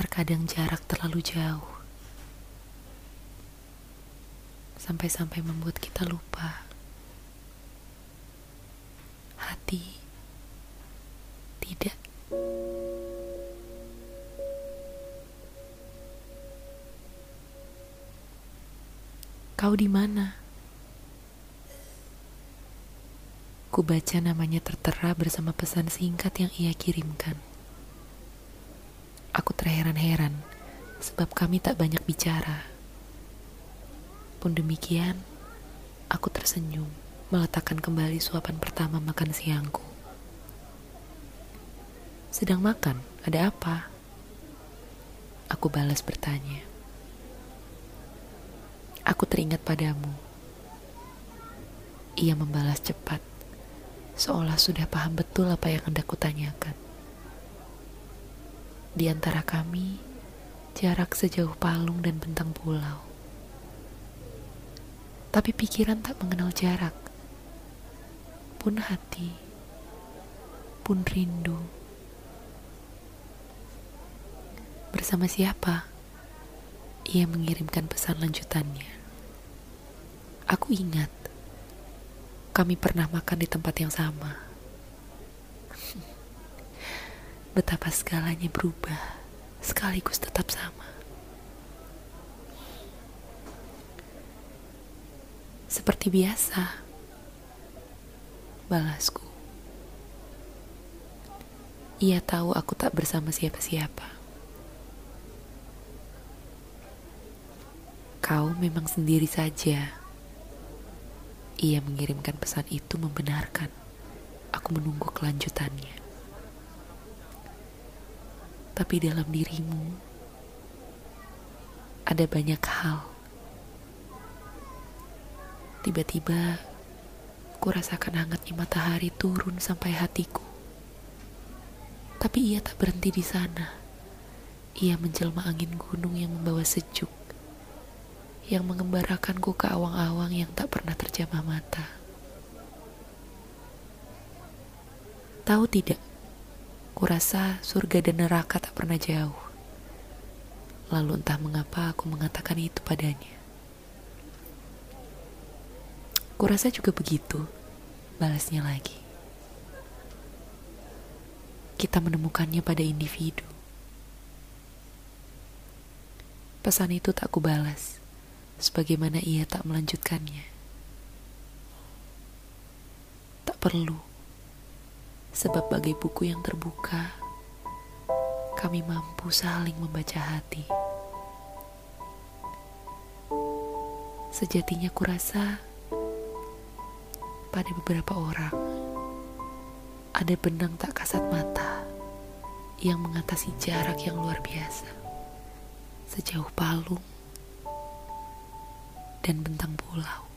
Terkadang jarak terlalu jauh. Sampai-sampai membuat kita lupa. Hati tidak. Kau di mana? Ku baca namanya tertera bersama pesan singkat yang ia kirimkan. Aku terheran-heran sebab kami tak banyak bicara. Pun demikian, aku tersenyum meletakkan kembali suapan pertama makan siangku. Sedang makan, ada apa? Aku balas bertanya. Aku teringat padamu. Ia membalas cepat seolah sudah paham betul apa yang hendak kutanyakan. Di antara kami, jarak sejauh palung dan bentang pulau. Tapi pikiran tak mengenal jarak. Pun hati, pun rindu. Bersama siapa? Ia mengirimkan pesan lanjutannya. Aku ingat kami pernah makan di tempat yang sama. Betapa segalanya berubah, sekaligus tetap sama. Seperti biasa, balasku. Ia tahu aku tak bersama siapa-siapa. Kau memang sendiri saja ia mengirimkan pesan itu membenarkan. Aku menunggu kelanjutannya. Tapi dalam dirimu ada banyak hal. Tiba-tiba ku rasakan hangatnya matahari turun sampai hatiku. Tapi ia tak berhenti di sana. Ia menjelma angin gunung yang membawa sejuk yang mengembarakanku ke awang-awang yang tak pernah terjamah mata. Tahu tidak, kurasa surga dan neraka tak pernah jauh. Lalu entah mengapa aku mengatakan itu padanya. Kurasa juga begitu, balasnya lagi. Kita menemukannya pada individu. Pesan itu tak kubalas sebagaimana ia tak melanjutkannya. Tak perlu, sebab bagai buku yang terbuka, kami mampu saling membaca hati. Sejatinya kurasa pada beberapa orang ada benang tak kasat mata yang mengatasi jarak yang luar biasa sejauh palung dan bentang pulau.